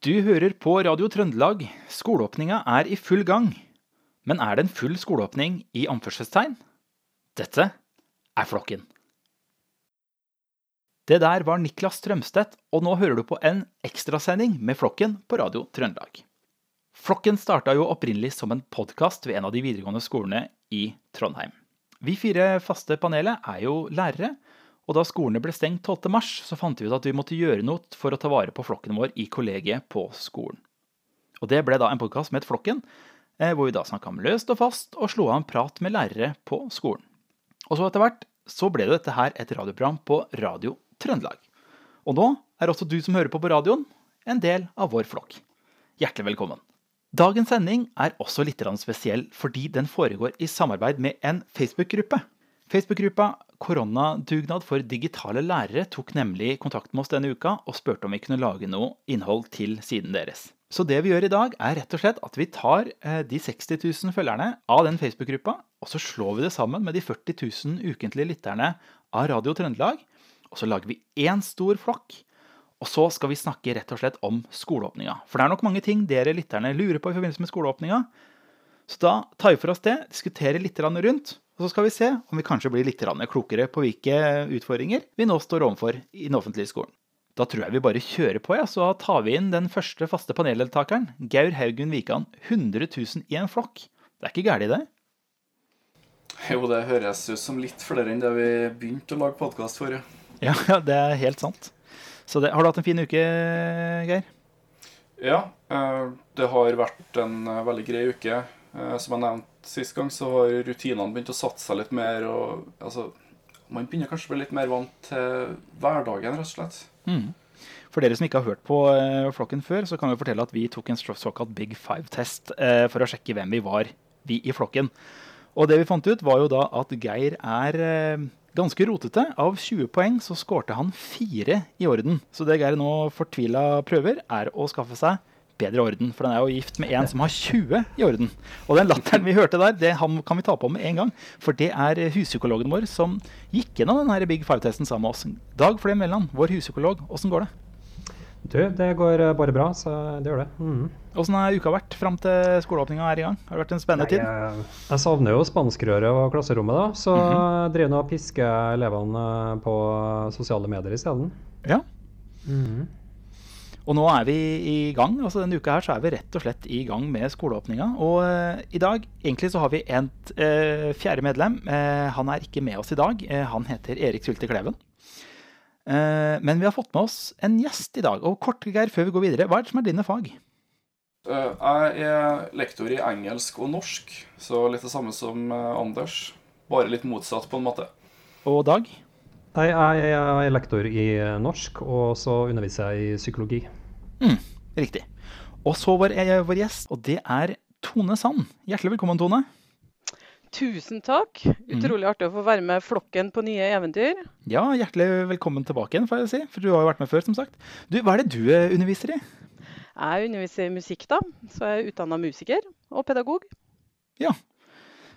Du hører på Radio Trøndelag. Skoleåpninga er i full gang. Men er det en full skoleåpning i anførselstegn? Dette er Flokken. Det der var Niklas Strømstedt, og nå hører du på en ekstrasending med Flokken på Radio Trøndelag. Flokken starta jo opprinnelig som en podkast ved en av de videregående skolene i Trondheim. Vi fire faste panelet er jo lærere, og da skolene ble stengt 12. mars, så fant vi ut at vi måtte gjøre noe for å ta vare på flokken vår i kollegiet på skolen. Og det ble da en podkast med et Flokken, eh, hvor vi da snakka om løst og fast og slo av en prat med lærere på skolen. Og så etter hvert så ble det dette her et radioprogram på Radio Trøndelag. Og nå er også du som hører på på radioen, en del av vår flokk. Hjertelig velkommen. Dagens sending er også litt spesiell fordi den foregår i samarbeid med en Facebook-gruppe. Facebook-gruppa Koronadugnad for digitale lærere tok nemlig kontakt med oss denne uka og spurte om vi kunne lage noe innhold til siden deres. Så det vi gjør i dag, er rett og slett at vi tar eh, de 60 000 følgerne av den Facebook-gruppa, og så slår vi det sammen med de 40 000 ukentlige lytterne av Radio Trøndelag. Og så lager vi én stor flokk. Og så skal vi snakke rett og slett om skoleåpninga. For det er nok mange ting dere lytterne lurer på i forbindelse med skoleåpninga. Så da tar vi for oss det, diskuterer litt rundt, og så skal vi se om vi kanskje blir litt klokere på hvilke utfordringer vi nå står overfor i den offentlige skolen. Da tror jeg vi bare kjører på, ja, så tar vi inn den første faste paneldeltakeren. Gaur Haugen Wikan. 100 000 i en flokk. Det er ikke gærent, det? Jo, det høres ut som litt flere enn det vi begynte å lage podkast for. Ja. ja, det er helt sant. Så det, har du hatt en fin uke, Geir? Ja, eh, det har vært en eh, veldig grei uke. Eh, som jeg nevnte sist gang, så har rutinene begynt å satse seg litt mer. og altså, Man begynner kanskje å bli litt mer vant til hverdagen, rett og slett. Mm. For dere som ikke har hørt på uh, flokken før, så kan vi fortelle at vi tok en såkalt Big Five-test uh, for å sjekke hvem vi var, vi i flokken. Og det vi fant ut, var jo da at Geir er uh, ganske rotete. Av 20 poeng så skårte han fire i orden. Så det Geir nå fortvila prøver, er å skaffe seg bedre orden. For den er jo gift med en som har 20 i orden. Og den latteren vi hørte der, det kan vi ta på med en gang. For det er huspsykologen vår som gikk gjennom den Big Five-testen sammen med oss. Dag Flem Melland, vår huspsykolog, åssen går det? Du, det går eh, bare bra, så det gjør det. Mm. Åssen har uka vært fram til skoleåpninga er i gang? Har det vært en spennende Nei, tid? Jeg, jeg savner jo spanskrøret og klasserommet, da. Så mm -hmm. driver nå og pisker elevene på sosiale medier isteden. Ja. Mm -hmm. Og nå er vi i gang. altså Denne uka her så er vi rett og slett i gang med skoleåpninga. Og uh, i dag egentlig så har vi et uh, fjerde medlem. Uh, han er ikke med oss i dag. han heter Erik Sylte Kleven. men vi har fått med oss en gjest i dag. Og kort, Geir, før vi går videre, hva er det som er dine fag? jeg er lektor i engelsk og norsk, så litt det samme som Anders. Bare litt motsatt, på en måte. Og Dag? Nei, jeg er lektor i norsk, og så underviser jeg i psykologi. Mm, riktig. Og så vår, vår gjest, og det er Tone Sand. Hjertelig velkommen, Tone. Tusen takk. Utrolig artig å få være med flokken på nye eventyr. Ja, hjertelig velkommen tilbake igjen, får jeg si. For du har jo vært med før, som sagt. Du, hva er det du eh, underviser i? Jeg underviser i musikk, da. Så jeg er utdanna musiker og pedagog. Ja,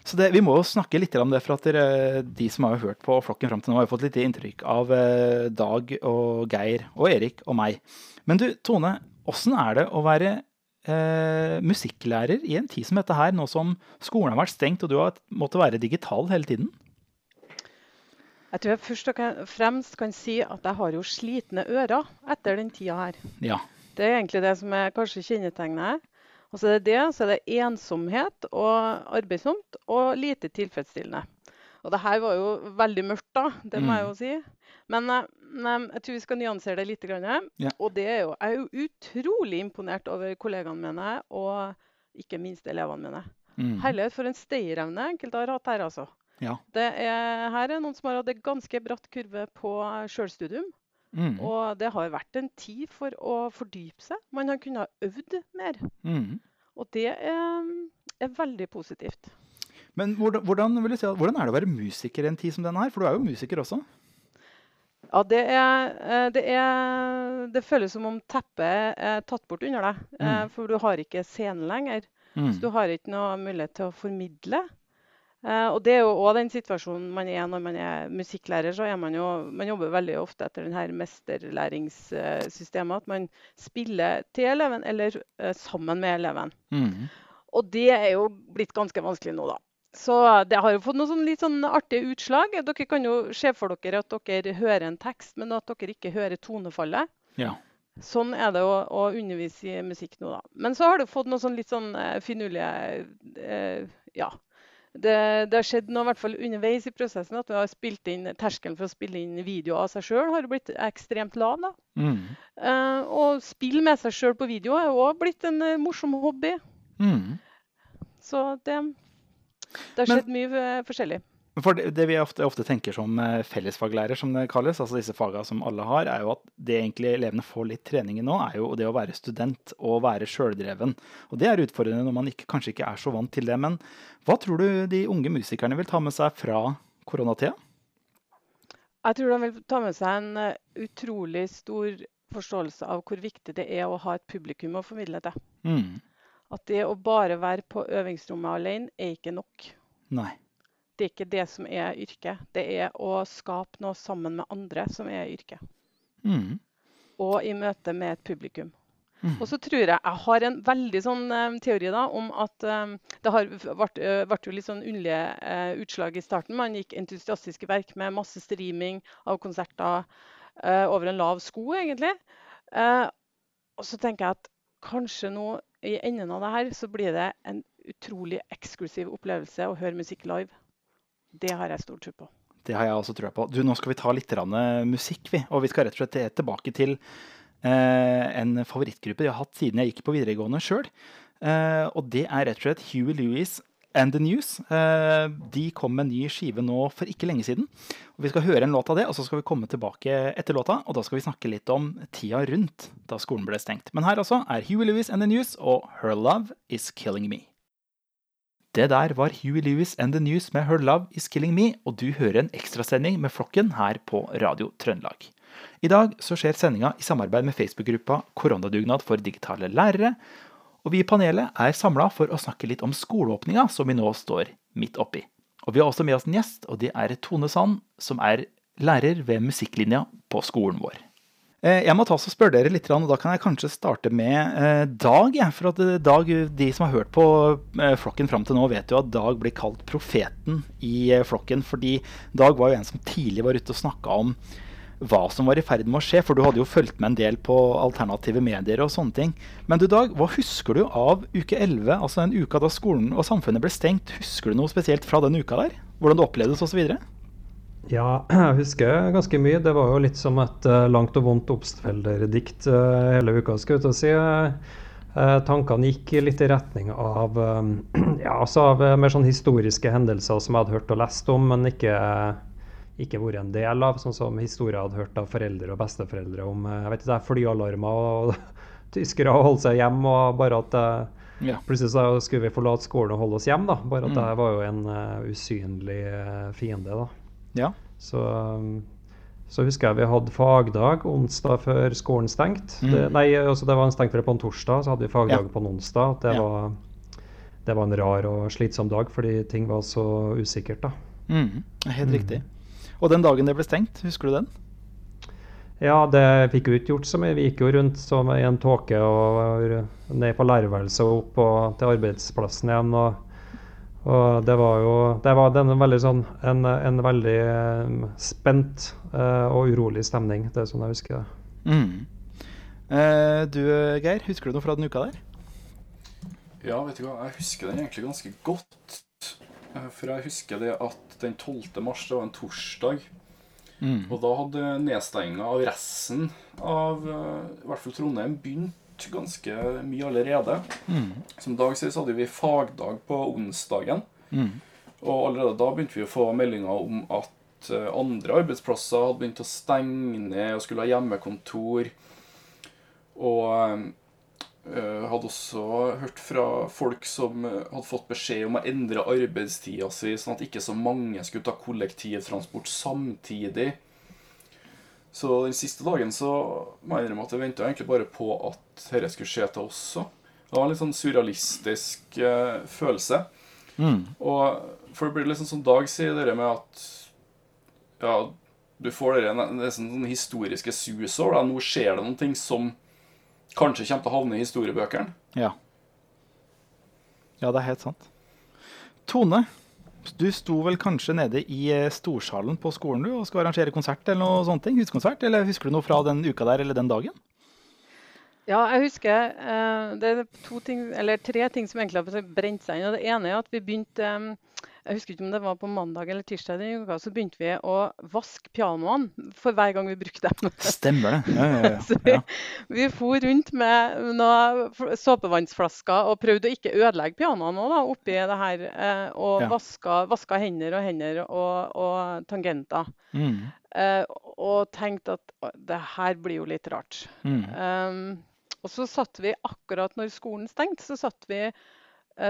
så det, Vi må jo snakke litt om det, for at dere, de som har hørt på Flokken fram til nå, har fått litt inntrykk av eh, Dag og Geir og Erik og meg. Men du, Tone, åssen er det å være eh, musikklærer i en tid som dette her, nå som skolen har vært stengt og du har måttet være digital hele tiden? Jeg tror jeg først og fremst kan si at jeg har jo slitne ører etter den tida her. Ja. Det er egentlig det som er kanskje kjennetegnet. Og så er det det, så er det ensomhet og arbeidsomt og lite tilfredsstillende. Og det her var jo veldig mørkt, da. Det må jeg jo mm. si. Men eh, jeg tror vi skal nyansere det litt. Ja. Og det er jo, jeg er jo utrolig imponert over kollegaene mine, og ikke minst elevene mine. Mm. Herlighet for en stayerevne enkelte har hatt her, altså. Ja. Det er, her er noen som har hatt en ganske bratt kurve på sjølstudium. Mm. Og det har vært en tid for å fordype seg. Man har kunnet øvd mer. Mm. Og det er, er, veldig positivt. Men hvordan, hvordan, si, hvordan, er det å være musiker i en tid som denne her? For du er jo musiker også? Ja, det, er, eh, det, er, det føles som om teppet er tatt bort under deg. Eh, mm. For du har ikke scenen lenger. Mm. Så du har ikke noe mulighet til å formidle. Eh, og det er jo òg den situasjonen man er når man er musikklærer. så er Man jo, man jobber veldig ofte etter denne mesterlæringssystemet. At man spiller til eleven eller eh, sammen med eleven. Mm. Og det er jo blitt ganske vanskelig nå, da. Så det har jo fått noen sånn litt sånn artige utslag. Dere kan jo se for dere at dere hører en tekst, men at dere ikke hører tonefallet. Ja. Sånn er det å, å undervise i musikk nå, da. Men så har det fått noen sånn litt sånn eh, finurlige eh, Ja. Det, det, har skjedd noe i hvert fall underveis i prosessen at vi har spilt inn, terskelen for å spille inn video av seg sjøl har blitt ekstremt lav. Mm. Uh, og spill med seg sjøl på video er òg blitt en uh, morsom hobby. Mm. Så det, det har Men- skjedd mye eh, forskjellig. For det, det vi ofte, ofte tenker som eh, fellesfaglærer, som det kalles, altså disse fagene som alle har, er jo at det egentlig elevene får litt trening i nå, er jo det å være student og være sjøldreven. Og det er utfordrende når man ikke, kanskje ikke er så vant til det. Men hva tror du de unge musikerne vil ta med seg fra koronatida? Jeg tror de vil ta med seg en eh, utrolig stor forståelse av hvor viktig det er å ha et publikum å formidle til. Mm. At det å bare være på øvingsrommet alene er ikke nok. Nei. Det er ikke det som er yrket. Det er å skape noe sammen med andre som er yrket. Mm. Og i møte med et publikum. Mm. Og så tror jeg jeg har en veldig sånn eh, teori da, om at eh, det har vært, uh, vært jo litt sånn underlige uh, utslag i starten. Man gikk entusiastiske verk med masse streaming av konserter uh, over en lav sko, egentlig. Eh, og så tenker jeg at kanskje nå i enden av det her så blir det en utrolig eksklusiv opplevelse å høre musikk live. Det har jeg stor tro på. Det har jeg også trua på. Du, Nå skal vi ta litt eh, musikk, vi. Og vi skal rett og slett tilbake til eh, en favorittgruppe jeg har hatt siden jeg gikk på videregående sjøl. Eh, og det er rett og slett Huey Lewis and The News. Eh, de kom med en ny skive nå for ikke lenge siden. Og Vi skal høre en låt av det, og så skal vi komme tilbake etter låta. Og da skal vi snakke litt om tida rundt da skolen ble stengt. Men her altså er Huey Lewis and The News og Her Love Is Killing Me. Det der var Huey Lewis and The News med Her Love Is Killing Me, og du hører en ekstrasending med Flokken her på Radio Trøndelag. I dag så skjer sendinga i samarbeid med Facebook-gruppa Koronadugnad for digitale lærere, og vi i panelet er samla for å snakke litt om skoleåpninga som vi nå står midt oppi. Og vi har også med oss en gjest, og det er Tone Sand, som er lærer ved musikklinja på skolen vår. Eh, Jeg må ta oss og spørre dere litt, og da kan jeg kanskje starte med eh, Dag. For at eh, Dag, De som har hørt på Flokken fram til nå, vet jo at Dag blir kalt profeten i Flokken. Fordi Dag var jo en som tidlig var ute og snakka om hva som var i ferd med å skje. For du hadde jo fulgt med en del på alternative medier og sånne ting. Men du Dag, hva husker du av uke 11, altså den uka da skolen og samfunnet ble stengt? Husker du noe spesielt fra den uka der? Hvordan det opplevdes osv.? Ja, jeg husker ganske mye. Det var jo litt som et eh, langt og vondt Obstfelder-dikt eh, hele uka, skal jeg ut og si. Eh, tankene gikk litt i retning av, eh, ja, altså av mer sånn historiske hendelser som jeg hadde hørt og lest om, men ikke, ikke vært en del av. Sånn som historier jeg hadde hørt av foreldre og besteforeldre om jeg vet ikke, flyalarmer og tyskere og holde seg hjemme, og bare at Ja. Plutselig så skulle vi forlate skolen og holde oss hjemme, da. Bare at Mm. det var jo en uh, usynlig fiende, da. Ja. Så, um, så husker jeg vi hadde fagdag onsdag før skolen stengte. Mm. Det, nei, altså det var en stengt på en torsdag, så hadde vi fagdag Ja. på en onsdag. Det, Ja. var, det var en rar og slitsom dag, fordi ting var så usikkert, da. Mm, helt Mm. riktig. Og den dagen det ble stengt, husker du den? Ja, det fikk jo ikke gjort så mye. Vi gikk jo rundt som i en tåke og ned på lærerværelset og opp og til arbeidsplassen igjen. og og det var jo det var en veldig sånn, en, en veldig eh, spent uh, og urolig stemning. Det er sånn jeg husker det. Mm. Uh, du Geir, husker du noe fra den uka der? Ja, vet du hva, jeg husker den egentlig ganske godt. For jeg husker det at den 12. mars, det var en torsdag, Mm. og da hadde nedstenginga av resten av i hvert fall Trondheim begynt ganske mye allerede. Mm. Som Dag sier, så hadde vi fagdag på onsdagen. Mm. Og allerede da begynte vi å få meldinger om at eh, andre arbeidsplasser hadde begynt å stenge ned og skulle ha hjemmekontor. Og eh, hadde også hørt fra folk som hadde fått beskjed om å endre arbeidstida si, sånn at ikke så mange skulle ta kollektivtransport samtidig. Så den siste dagen så må jeg innrømme at jeg venta egentlig bare på at dette skulle skje til oss også. Det var en litt sånn surrealistisk eh, følelse. Mm. Og for det blir liksom som Dag sier, det med at ja, du får det nesten sånn historiske over. Nå skjer det noen ting som kanskje kommer til å havne i historiebøkene. Ja. Ja, det er helt sant. Tone, du sto vel kanskje nede i eh, storsalen på skolen du, og skal arrangere konsert eller noe sånt? Huskonsert? Eller husker du noe fra den uka der eller den dagen? Ja, jeg husker eh, det er ting, tre ting som egentlig har brent seg inn. og Det ene er at vi begynte eh, jeg husker ikke om det var på mandag eller tirsdag så begynte vi å vaske pianoene for hver gang vi brukte dem. Stemmer det. Ja, ja, ja. vi, vi for rundt med noen såpevannsflasker og prøvde å ikke ødelegge pianoene da, oppi det her. Eh, og vaska, vaska, hender og hender og, og tangenter. Mm. Eh, og tenkte at det her blir jo litt rart. Mm. Um, og så satt vi akkurat når skolen stengte, så satt vi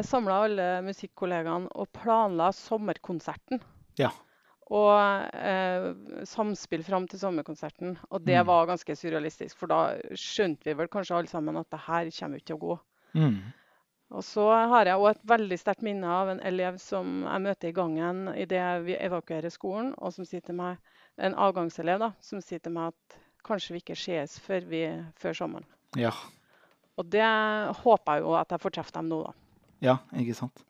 samla alle musikkollegaene og planla sommerkonserten. Ja. Og eh, samspill fram til sommerkonserten. Og det mm. var ganske surrealistisk, for da skjønte vi vel kanskje alle sammen at det her kommer ikke til å gå. Mm. Og så har jeg òg et veldig sterkt minne av en elev som jeg møter i gangen idet vi evakuerer skolen, og som sier til meg, en avgangselev da, som sier til meg at kanskje vi ikke ses før, vi, før sommeren. Ja. Og det håper jeg jo at jeg får treffe dem nå, da. Ja, ikke sant.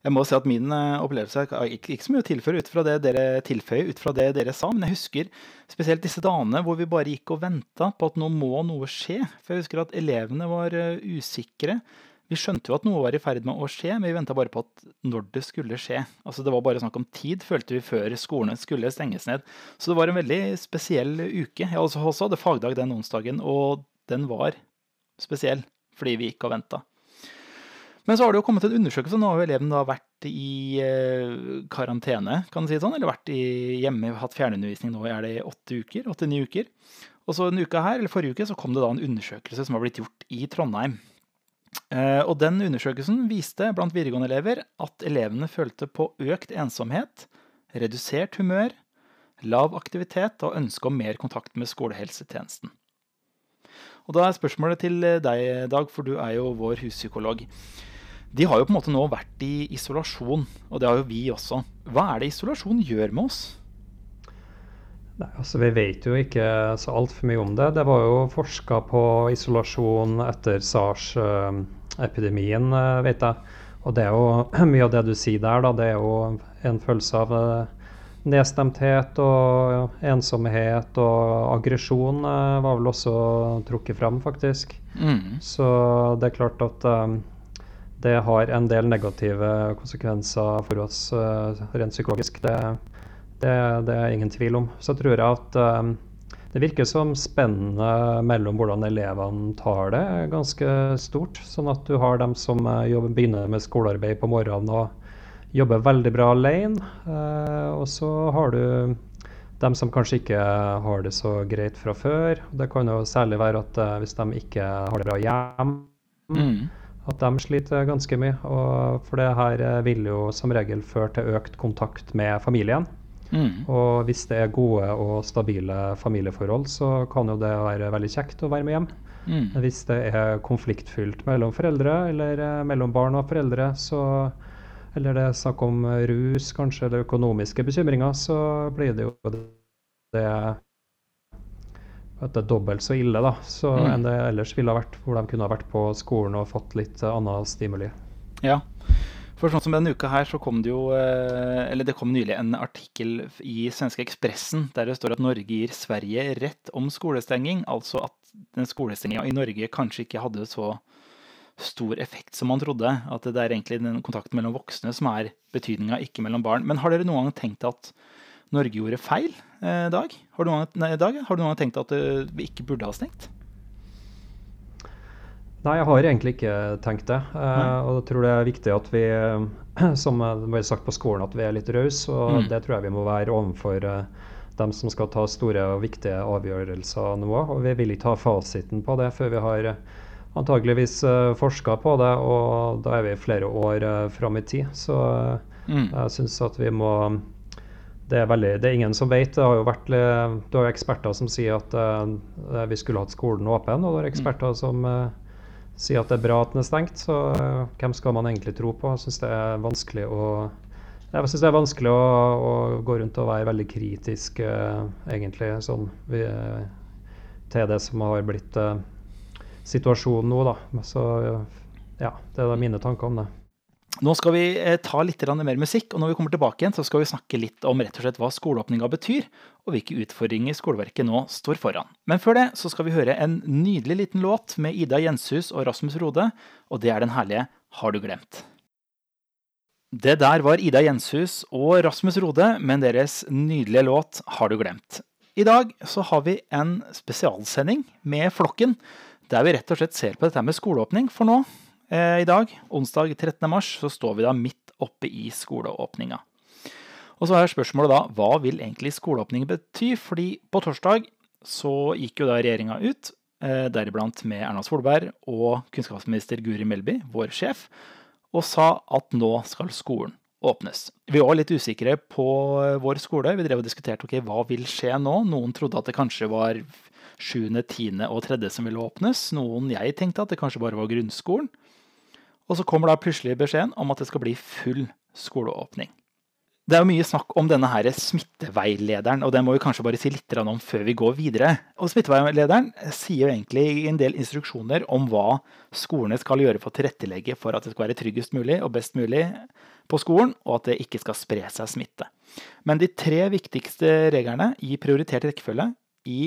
Jeg må si at min eh, opplevelse er ikke, ikke så mye å tilføre ut fra det dere tilføyer, ut fra det dere sa. Men jeg husker spesielt disse dagene hvor vi bare gikk og venta på at nå må noe skje. For jeg husker at elevene var eh, usikre. Vi skjønte jo at noe var i ferd med å skje, men vi venta bare på at når det skulle skje. Altså Det var bare snakk om tid, følte vi, før skolene skulle stenges ned. Så det var en veldig spesiell uke. Jeg også hadde fagdag den onsdagen, og den var spesiell fordi vi gikk og venta. Men så har det jo kommet en undersøkelse. Nå har jo eleven da vært i eh, karantene, kan du si det sånn. Eller vært i, hjemme, hatt fjernundervisning nå er det åtte uker. Åtte-ni uker. Og så en uke her, eller forrige uke så kom det da en undersøkelse som har blitt gjort i Trondheim. Eh, og den undersøkelsen viste blant videregående elever at elevene følte på økt ensomhet, redusert humør, lav aktivitet og ønske om mer kontakt med skolehelsetjenesten. Og da er spørsmålet til eh, deg, Dag, for du er jo vår huspsykolog. De har jo på en måte nå vært i isolasjon, og det har jo vi også. Hva er det isolasjon gjør med oss? Nei, altså Vi vet jo ikke så altfor mye om det. Det var jo forska på isolasjon etter SARS-epidemien, eh, vet jeg. Og det er jo mye av det du sier der, da. Det er jo en følelse av eh, Nedstemthet og ensomhet og aggresjon eh, var vel også trukket fram, faktisk. Mm. Så det er klart at um, det har en del negative konsekvenser for oss uh, rent psykologisk. Det, det, det, er ingen tvil om. Så tror jeg at um, det virker som spennet mellom hvordan elevene tar det, er ganske stort. Sånn at du har dem som jobber, begynner med skolearbeid på morgenen og jobber veldig bra alene. Eh, og så har du dem som kanskje ikke har det så greit fra før. Det kan jo særlig være at eh, hvis de ikke har det bra hjemme, mm. At de sliter ganske mye. Og for det her eh, vil jo som regel føre til økt kontakt med familien. Mm. Og hvis det er gode og stabile familieforhold, så kan jo det være veldig kjekt å være med hjem. Mm. Hvis det er konfliktfylt mellom foreldre eller mellom barn og foreldre, så eller det er snakk om rus kanskje, eller økonomiske bekymringer, så blir det jo det det er dobbelt så ille da, så mm. enn det ellers ville ha vært, hvor de kunne ha vært på skolen og fått litt annen stimuli. Ja, for sånn som denne uka her så kom det jo eh, Eller det kom nylig en artikkel i svenske Ekspressen der det står at Norge gir Sverige rett om skolestenging. Altså at den skolestenginga i Norge kanskje ikke hadde så stor effekt som man trodde. At det er egentlig den kontakten mellom voksne som er betydninga, ikke mellom barn. Men har dere noen gang tenkt at Norge gjorde feil, eh, Dag? Har du, noen, nei, Dag? Har du noen tenkt at uh, vi ikke burde ha stengt? Nei, jeg har egentlig ikke tenkt det. Eh, og jeg tror det er viktig at vi, som det ble sagt på skolen, at vi er litt rause. Og mm. det tror jeg vi må være overfor eh, dem som skal ta store og viktige avgjørelser nå. Og vi vil ikke ha fasiten på det før vi har antageligvis uh, forska på det, og da er vi flere år uh, fram i tid. Så uh, mm. jeg syns at vi må det er, veldig, det er ingen som vet. Det har jo vært, du har jo eksperter som sier at uh, vi skulle hatt skolen åpen, og det er mm. eksperter som, sier at det er bra at den er stengt, så uh, hvem skal man egentlig tro på? Jeg syns det er vanskelig å jeg synes det er vanskelig å, å, gå rundt og være veldig kritisk uh, egentlig sånn vi, til det som har blitt uh, situasjonen nå. da. Så ja, det er mine tanker om det. Nå skal vi eh, ta litt mer musikk, og når vi kommer tilbake igjen, så skal vi snakke litt om rett og slett hva skoleåpninga betyr, og hvilke utfordringer skoleverket nå står foran. Men før det så skal vi høre en nydelig liten låt med Ida Jenshus og Rasmus Rode, og det er den herlige Har du glemt. Det der var Ida Jenshus og Rasmus Rode med deres nydelige låt Har du glemt. I dag så har vi en spesialsending med Flokken, der vi rett og slett ser på dette med skoleåpning. For nå i dag, onsdag 13. mars, så står vi da midt oppe i skoleåpninga. Og så er spørsmålet da hva vil egentlig skoleåpning bety? Fordi på torsdag så gikk jo da regjeringa ut, eh, deriblant med Erna Solberg og kunnskapsminister Guri Melby, vår sjef, og sa at nå skal skolen åpnes. Vi var litt usikre på vår skole. Vi drev og diskuterte ok, hva vil skje nå. Noen trodde at det kanskje var 7., 10. og 3. som ville åpnes. Noen jeg tenkte at det kanskje bare var grunnskolen. Og så kommer da plutselig beskjeden om at det skal bli full skoleåpning. Det er jo mye snakk om denne her smitteveilederen, og det må vi kanskje bare si litt om før vi går videre. Og Smitteveilederen sier jo egentlig en del instruksjoner om hva skolene skal gjøre for å tilrettelegge for at det skal være tryggest mulig og best mulig på skolen, og at det ikke skal spre seg smitte. Men de tre viktigste reglene i prioritert rekkefølge i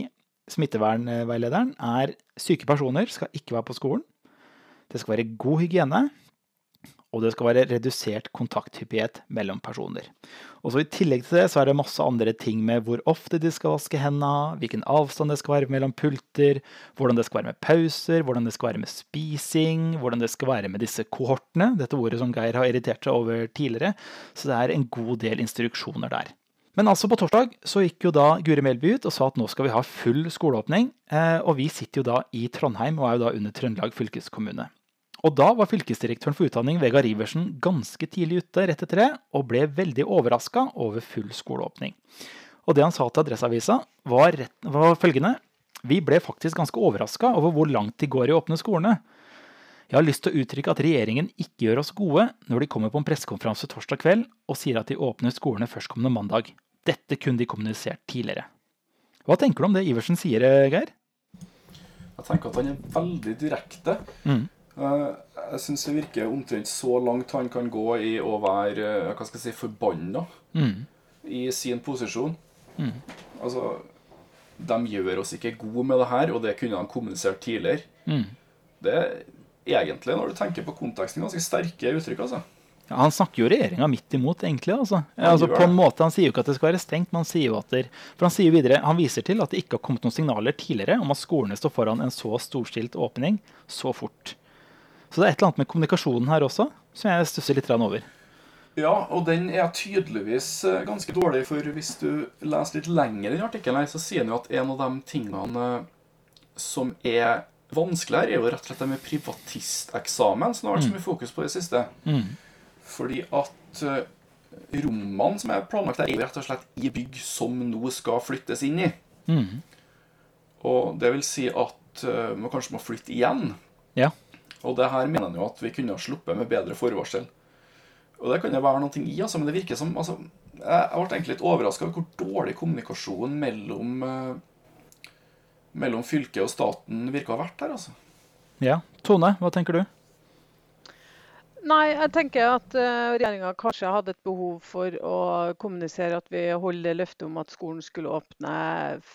smittevernveilederen er syke personer skal ikke være på skolen. Det skal være god hygiene, og det skal være redusert kontakthyppighet mellom personer. Og så I tillegg til det så er det masse andre ting med hvor ofte de skal vaske hendene, hvilken avstand det skal være mellom pulter, hvordan det skal være med pauser, hvordan det skal være med spising, hvordan det skal være med disse kohortene, dette ordet som Geir har irritert seg over tidligere. Så det er en god del instruksjoner der. Men altså på torsdag så gikk jo da Guri Melby ut og sa at nå skal vi ha full skoleåpning. Eh, og vi sitter jo da i Trondheim og er jo da under Trøndelag fylkeskommune. Og da var fylkesdirektøren for utdanning Vegard Iversen ganske tidlig ute rett etter det, og ble veldig overraska over full skoleåpning. Og det han sa til Adresseavisa, var, var følgende Vi ble faktisk ganske overraska over hvor langt de går i å åpne skolene. Jeg har lyst til å uttrykke at regjeringen ikke gjør oss gode når de kommer på en pressekonferanse torsdag kveld og sier at de åpner skolene førstkommende mandag. Dette kunne de kommunisert tidligere. Hva tenker du om det Iversen sier, Geir? Jeg tenker at han er veldig direkte. Mm. Eh, jeg syns det virker omtrent så langt han kan gå i å være eh, hva skal jeg si, forbanna mm. i sin posisjon. Mm. Altså, de gjør oss ikke gode med det her, og det kunne de kommunisert tidligere. Mm. Det egentlig, når du tenker på konteksten, ganske sterke uttrykk. altså. Ja, han snakker jo regjeringa midt imot, egentlig. altså. altså på en måte, Han sier jo ikke at det skal være stengt, men han sier jo at det, for han sier videre, han viser til at det ikke har kommet noen signaler tidligere om at skolene står foran en så storstilt åpning så fort. Så det er et eller annet med kommunikasjonen her også som jeg stusser litt over. Ja, og den er tydeligvis eh, ganske dårlig, for hvis du leser litt lenger i artikkelen, så sier han jo at en av de tingene eh, som er vanskelig her, er jo rett og slett det med privatisteksamen, som det har vært så mm. mye fokus på i det siste. Mm. Fordi at eh, rommene som er planlagt der, er jo rett og slett i bygg som nå skal flyttes inn i. Mm. Og det vil si at man kanskje må flytte igjen. Ja. Og det her mener han jo at vi kunne ha sluppet med bedre forvarsel. Og det kan jo være noe i, altså, men det virker som altså, Jeg ble egentlig litt overraska over hvor dårlig kommunikasjonen mellom, uh, mellom fylket og staten virker å ha vært her, altså. Ja. Tone, hva tenker du? Nei, jeg tenker at uh, regjeringa kanskje hadde et behov for å kommunisere at vi holder løftet om at skolen skulle åpne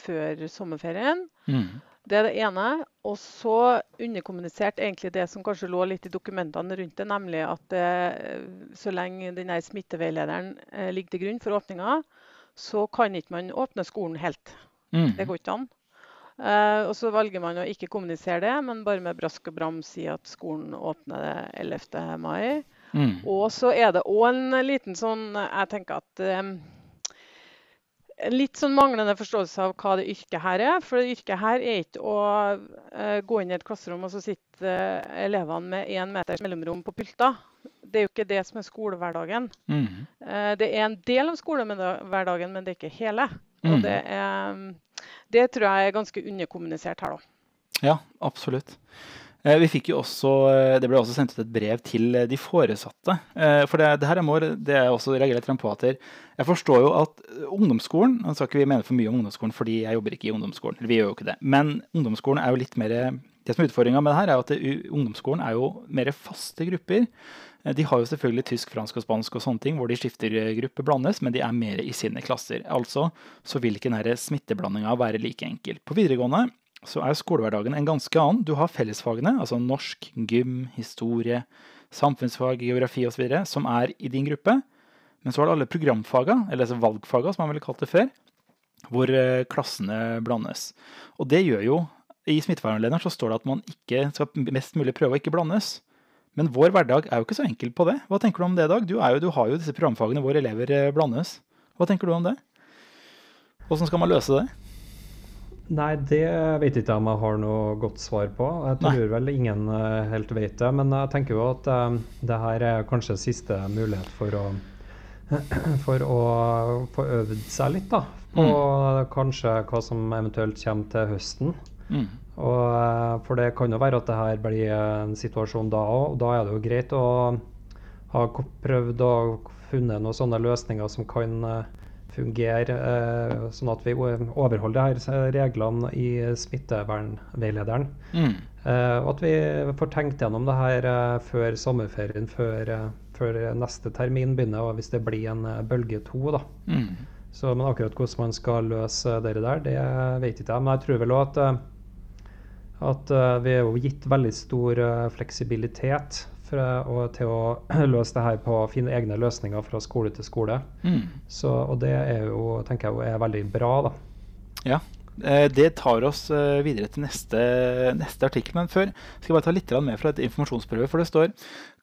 før sommerferien. Mm. Det er det ene. Og så underkommunisert egentlig det som kanskje lå litt i dokumentene rundt det, nemlig at det, så lenge denne smitteveilederen eh, ligger til grunn for åpninga, så kan ikke man åpne skolen helt. Mm. Det går ikke an. Eh, og så velger man å ikke kommunisere det, men bare med brask og bram si at skolen åpner 11. mai. Mm. Og så er det òg en liten sånn Jeg tenker at en litt sånn manglende forståelse av hva det yrket her er. For det yrket her er ikke å uh, gå inn i et klasserom og så sitter uh, elevene med én meters mellomrom på pulter. Det er jo ikke det som er skolehverdagen. Mm. Uh, det er en del av skolehverdagen, men det er ikke hele. Mm. Og det, er, det, tror jeg er ganske underkommunisert her, da. Ja, absolutt. Eh, Vi fikk jo også, eh, Det ble også sendt ut et brev til eh, de foresatte. For det, det her er må, det er også reagerer litt på at Jeg forstår jo at ungdomsskolen Nå skal ikke vi mene for mye om ungdomsskolen, fordi jeg jobber ikke i ungdomsskolen. eller Vi gjør jo ikke det. Men ungdomsskolen er jo litt mer Det som er utfordringa med det her, er at ungdomsskolen er jo mer faste grupper. Eh, De har jo selvfølgelig tysk, fransk og spansk og sånne ting, hvor de skifter eh, gruppe blandes, men de er mer i sine klasser. Altså så vil ikke denne smitteblandinga være like enkel. På videregående så er skolehverdagen en ganske annen. Du har fellesfagene, altså norsk, gym, historie, samfunnsfag, geografi osv., som er i din gruppe. Men så har du alle programfaga, eller altså valgfaga, som man ville kalt det før, hvor eh, klassene blandes. Og det gjør jo I smittevernlederen så står det at man ikke skal mest mulig prøve å ikke blandes. Men vår hverdag er jo ikke så enkel på det. Hva tenker du om det, Dag? Du, er jo, du har jo disse programfagene hvor elever eh, blandes. Hva tenker du om det? Åssen skal man løse det? Nei, det vet jeg ikke om jeg har noe godt svar på. Jeg Nei. tror vel ingen eh, helt vet det. Men jeg tenker jo at eh, det her er kanskje siste mulighet for å for å få øvd seg litt da, på kanskje hva som eventuelt kommer til høsten. Mm. Og, eh, for det kan jo være at det her blir en situasjon da òg, da er det jo greit å ha prøvd å funnet noen sånne løsninger som kan eh, fungere, eh, sånn at vi overholder de her reglene i smittevernveilederen. Mm. Og at vi får tenkt gjennom det her før sommerferien, før, før neste termin begynner, og hvis det blir en bølge to. da. Mm. Så, men akkurat hvordan man skal løse det der, det vet ikke jeg. Men jeg tror vel òg at, at eh, vi er jo gitt veldig stor eh, fleksibilitet fra, og til å løse det her på å finne egne løsninger fra skole til skole. Mm. Så, og det er jo, tenker jeg er veldig bra, da. Ja. Eh, Det tar oss eh, videre til neste, neste artikkel. Men før skal jeg bare ta litt mer med fra et informasjonsprøve. For det står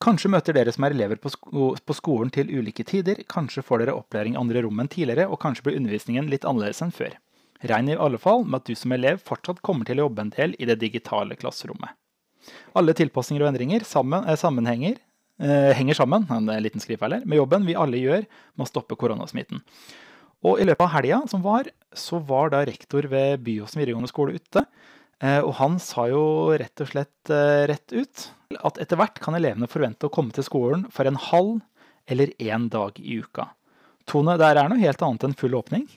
Kanskje møter dere som er elever på, sko på skolen til ulike tider. Kanskje får dere opplæring i andre rom enn tidligere, og kanskje blir undervisningen litt annerledes enn før. Regn i alle fall med at du som elev fortsatt kommer til å jobbe en del i det digitale klasserommet. Alle tilpasninger og endringer sammen, eh, sammenhenger, eh, henger sammen en liten skrivefeil her, med jobben vi alle gjør med å stoppe koronasmitten. Og i løpet av helga som var, så var da rektor ved Byåsen videregående skole ute. Eh, og han sa jo rett og slett rett ut at etter hvert kan elevene forvente å komme til skolen for en halv eller én dag i uka. Tone, det er noe helt annet enn full åpning.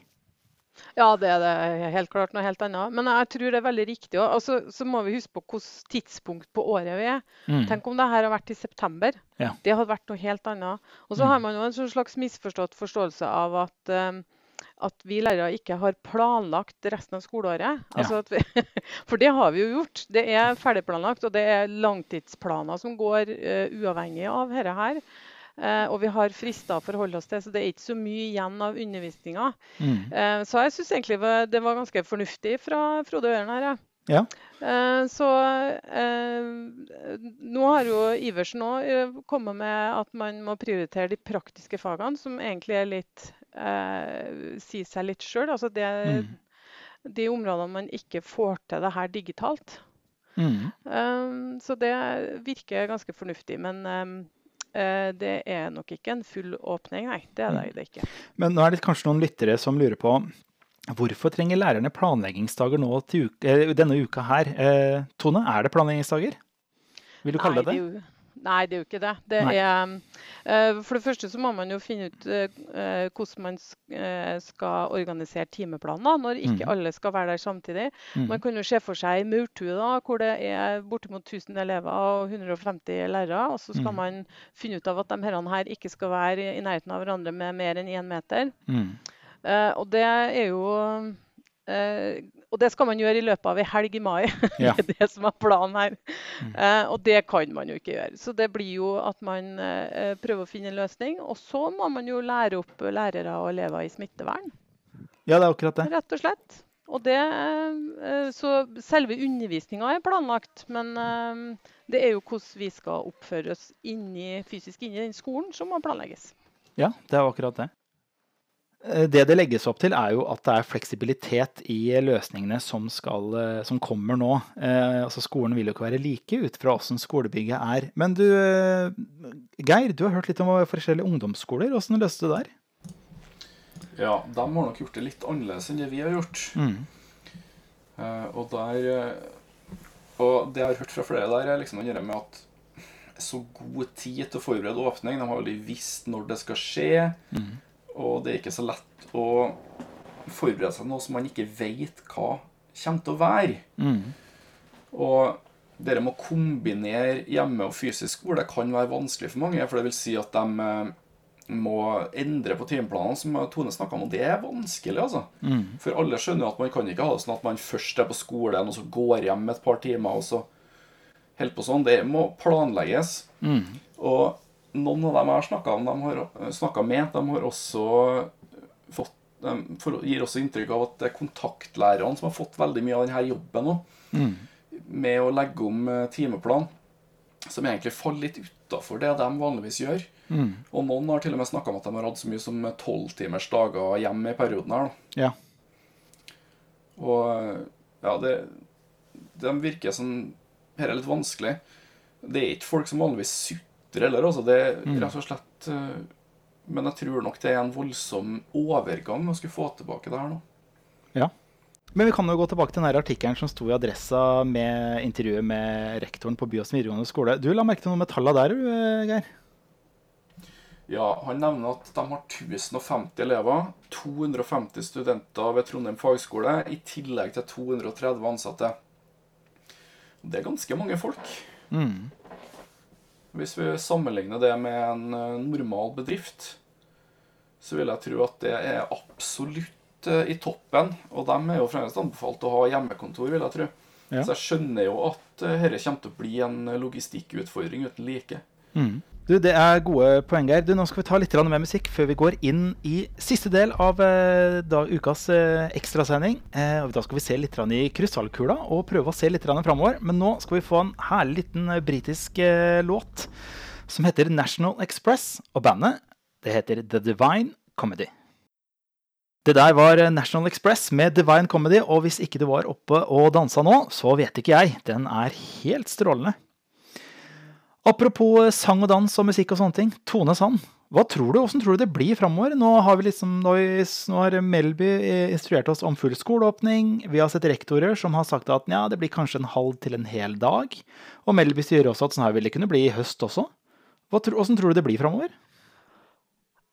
Ja, det er det helt klart noe helt annet. Men jeg tror det er veldig riktig. Og altså, så må vi huske på hvilket tidspunkt på året vi er. Mm. Tenk om det her har vært i september. Ja. Det hadde vært noe helt annet. Og så Mm. har man jo en sånn slags misforstått forståelse av at, um, at vi lærere ikke har planlagt resten av skoleåret. Altså vi, for det har vi jo gjort. Det er ferdigplanlagt, og det er langtidsplaner som går uh, uavhengig av dette her. Eh, og vi har frister å forholde oss til, så det er ikke så mye igjen av undervisninga. Mm. Eh, så jeg syns egentlig det var ganske fornuftig fra Frode Øren her. Ja. Ja. Eh, så eh, nå har jo Iversen òg kommet med at man må prioritere de praktiske fagene, som egentlig er litt eh, sier seg litt sjøl. Altså det, Mm. de områdene man ikke får til det her digitalt. Mm. Så det virker ganske fornuftig. Men det er nok ikke en full åpning, nei. Det er det, det ikke. Men nå er det kanskje noen lyttere som lurer på hvorfor trenger lærerne planleggingsdager nå til uke, eh, denne uka her? Eh, Tone, er det planleggingsdager? Vil du kalle Nei, det det? Nei, det er jo ikke det. det er, eh, for det første så må man jo finne ut eh, eh, hvordan man skal organisere timeplaner når ikke mm. alle skal være der samtidig. Mm. Man kan jo se for seg maurtue hvor det er bortimot 1000 elever og 150 lærere. Og så skal mm. man finne ut av at de herrene her ikke skal være i nærheten av hverandre med mer enn én meter. Eh, og det er jo Og det skal man gjøre i løpet av ei helg i mai. Ja. det er det som er planen her. Mm. Eh, og det kan man jo ikke gjøre. Så det blir jo at man eh, prøver å finne en løsning. Og så må man jo lære opp lærere og elever i smittevern, Ja, det er akkurat det. rett og slett. Og det, eh, så selve undervisninga er planlagt, men eh, det er jo hvordan vi skal oppføre oss inni, fysisk inni den skolen som må planlegges. Ja, det er akkurat det. Eh, Det det legges opp til, er jo at det er fleksibilitet i løsningene som, skal, eh, som kommer nå. Eh, altså Skolen vil jo ikke være like ut fra åssen skolebygget er. Men du, Geir, du har hørt litt om forskjellige ungdomsskoler. Åssen løste du det der? Ja, de har nok gjort det litt annerledes enn det vi har gjort. Mm. Eh, og der Og det jeg har hørt fra flere der, er liksom det med at så god tid til å forberede åpning. De har aldri visst når det skal skje. Og det er ikke så lett å forberede seg noe som man ikke vet hva kommer til å være. Og det med å kombinere hjemme og fysisk skole kan være vanskelig for mange. For det vil si at de eh, må endre på timeplanene, som Tone snakka om. Og det er vanskelig, altså. For alle skjønner at man kan ikke ha det sånn at man først er på skolen, og så går hjem et par timer, og så holder på sånn. Det må planlegges. Og noen av dem jeg har snakka med, de har også fått de gir også inntrykk av at det er kontaktlærerne som har fått veldig mye av denne jobben nå. Med å legge om eh, timeplan, som egentlig faller litt utafor det de vanligvis gjør. Og noen har til og med snakka om at de har hatt så mye som tolvtimers dager hjemme i perioden her. da. Ja. Og ja, det, de virker som Dette er litt vanskelig. Det er ikke folk som vanligvis sutrer heller, altså. Det er rett og slett eh, Men jeg tror nok det er en voldsom overgang å skulle få tilbake det her nå. ja. Men vi kan jo gå tilbake til den artikkelen som sto i Adressa med intervjuet med rektoren på Byåsen videregående skole. Du la merke til noe med tallene der, eh, Geir? Ja, Han nevner at de har 1050 elever, 250 studenter ved Trondheim fagskole, i tillegg til 230 ansatte. Det er ganske mange folk. Hvis vi sammenligner det med en eh, normal bedrift, så vil jeg tro at det er absolutt eh, i toppen. Og de er jo fremdeles anbefalt å ha hjemmekontor, vil jeg tro. Ja. Så jeg skjønner jo at eh, dette kommer til å bli en logistikkutfordring uten like. Du, Det er gode poeng, her. Nå skal vi ta litt mer musikk før vi går inn i siste del av eh, da, ukas eh, ekstrasending. Eh, da skal vi se litt i krystallkula og prøve å se litt framover. Men nå skal vi få en herlig liten eh, britisk låt som heter National Express. Og bandet det heter The Divine Comedy. Det der var National Express med Divine Comedy, og hvis ikke du var oppe og dansa nå, så vet ikke jeg. Den er helt strålende. Apropos eh, sang og dans og musikk og sånne ting. Tone Sand, hva tror du, hvordan tror du det blir framover? Nå har vi liksom, nå har Melby eh, instruert oss om full skoleåpning. Vi har sett rektorer som har sagt at ja, det blir kanskje en halv til en hel dag. Og Melby sier også at sånn her vil det kunne bli i høst også. Hvordan tror du det blir framover?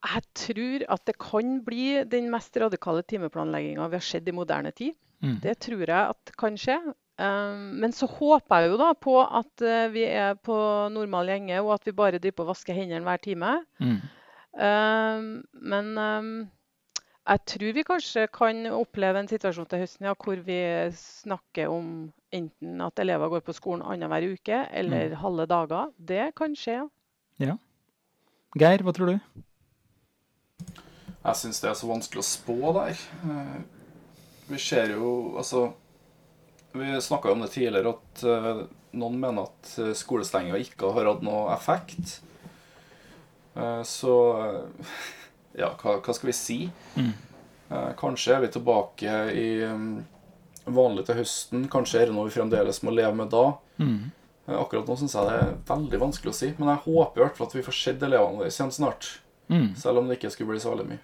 Jeg tror at det kan bli den mest radikale timeplanlegginga vi har sett i moderne tid. Mm. Det tror jeg at kan skje. Um, men så håper jeg jo da på at eh, vi er på normal gjenge, og at vi bare driver på å vaske hendene hver time. Mm. Um, men um, jeg tror vi kanskje kan oppleve en situasjon til høsten ja, hvor vi snakker om enten at elever går på skolen annenhver uke eller halve dager. Det kan skje. Ja. Geir, hva tror du? Jeg syns det er så vanskelig å spå der. Eh, Vi ser jo Altså Vi snakka om det tidligere at eh, noen mener at eh, skolestenginga ikke har hatt noe effekt. Eh, Så ja, hva, hva skal vi si? Mm. Kanskje er vi tilbake i mm, vanlig til høsten. Kanskje er det noe vi fremdeles må leve med da. Mm. Akkurat nå syns jeg det er veldig vanskelig å si. Men jeg håper i hvert fall at vi får sett elevene våre igjen snart. Mm. Selv om det ikke skulle bli så veldig mye.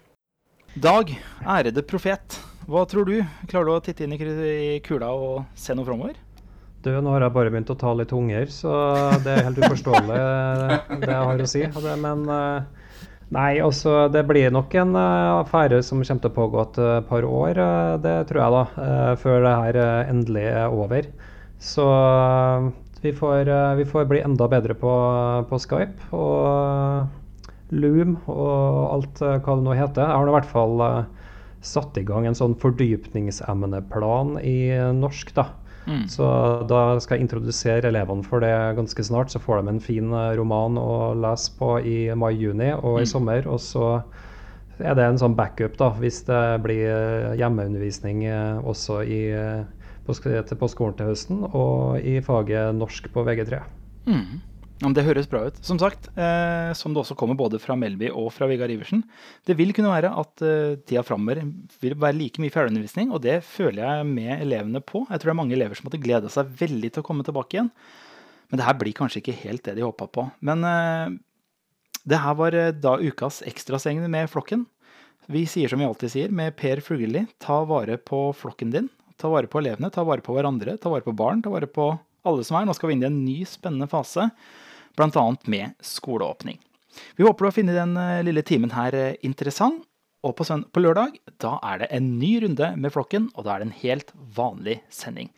Dag, ærede profet. Hva tror du? Klarer du å titte inn i kula og se noe framover? Du, nå har jeg bare begynt å ta litt unger, så det er helt uforståelig det jeg har å si. Men eh, nei, altså det blir nok en eh, affære som kommer til å pågå et eh, par år, det tror jeg da, før det her endelig er over. Så vi får, vi får bli enda bedre på, på Skype og Loom og alt hva det nå heter. Jeg har nå i hvert fall satt i gang en sånn fordypningsemneplan i norsk, da. Mm. Så da skal jeg introdusere elevene for det ganske snart. Så får de en fin eh, roman å lese på i mai-juni og i sommer. Og så er det en sånn backup da, hvis det blir eh, hjemmeundervisning eh, også i, på, på skolen til høsten, og i faget norsk på VG3. Mm. Ja, det høres bra ut. Som sagt, eh, som det også kommer både fra Melby og fra Vegard Iversen, det vil kunne være at eh, tida framover vil være like mye fjernundervisning, og det føler jeg med elevene på. Jeg tror det er mange elever som måtte glede seg veldig til å komme tilbake igjen. Men det her blir kanskje ikke helt det de håpa på. Men eh, det her var eh, da ukas ekstraseng med flokken. Vi sier som vi alltid sier, med Per Fugelli, ta vare på flokken din. Ta vare på elevene, ta vare på hverandre, ta vare på barn, ta vare på alle som er. Nå skal vi inn i en ny spennende fase, bl.a. med skoleåpning. Vi håper du har funnet den eh, lille timen her eh, interessant. Og på, søn på lørdag da er det en ny runde med Flokken, og da er det en helt vanlig sending.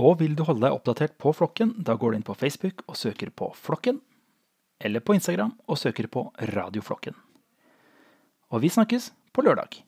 Og vil du holde deg oppdatert på Flokken, da går du inn på Facebook og søker på Flokken. Eller på Instagram og søker på Radio Flokken. Og vi snakkes på lørdag.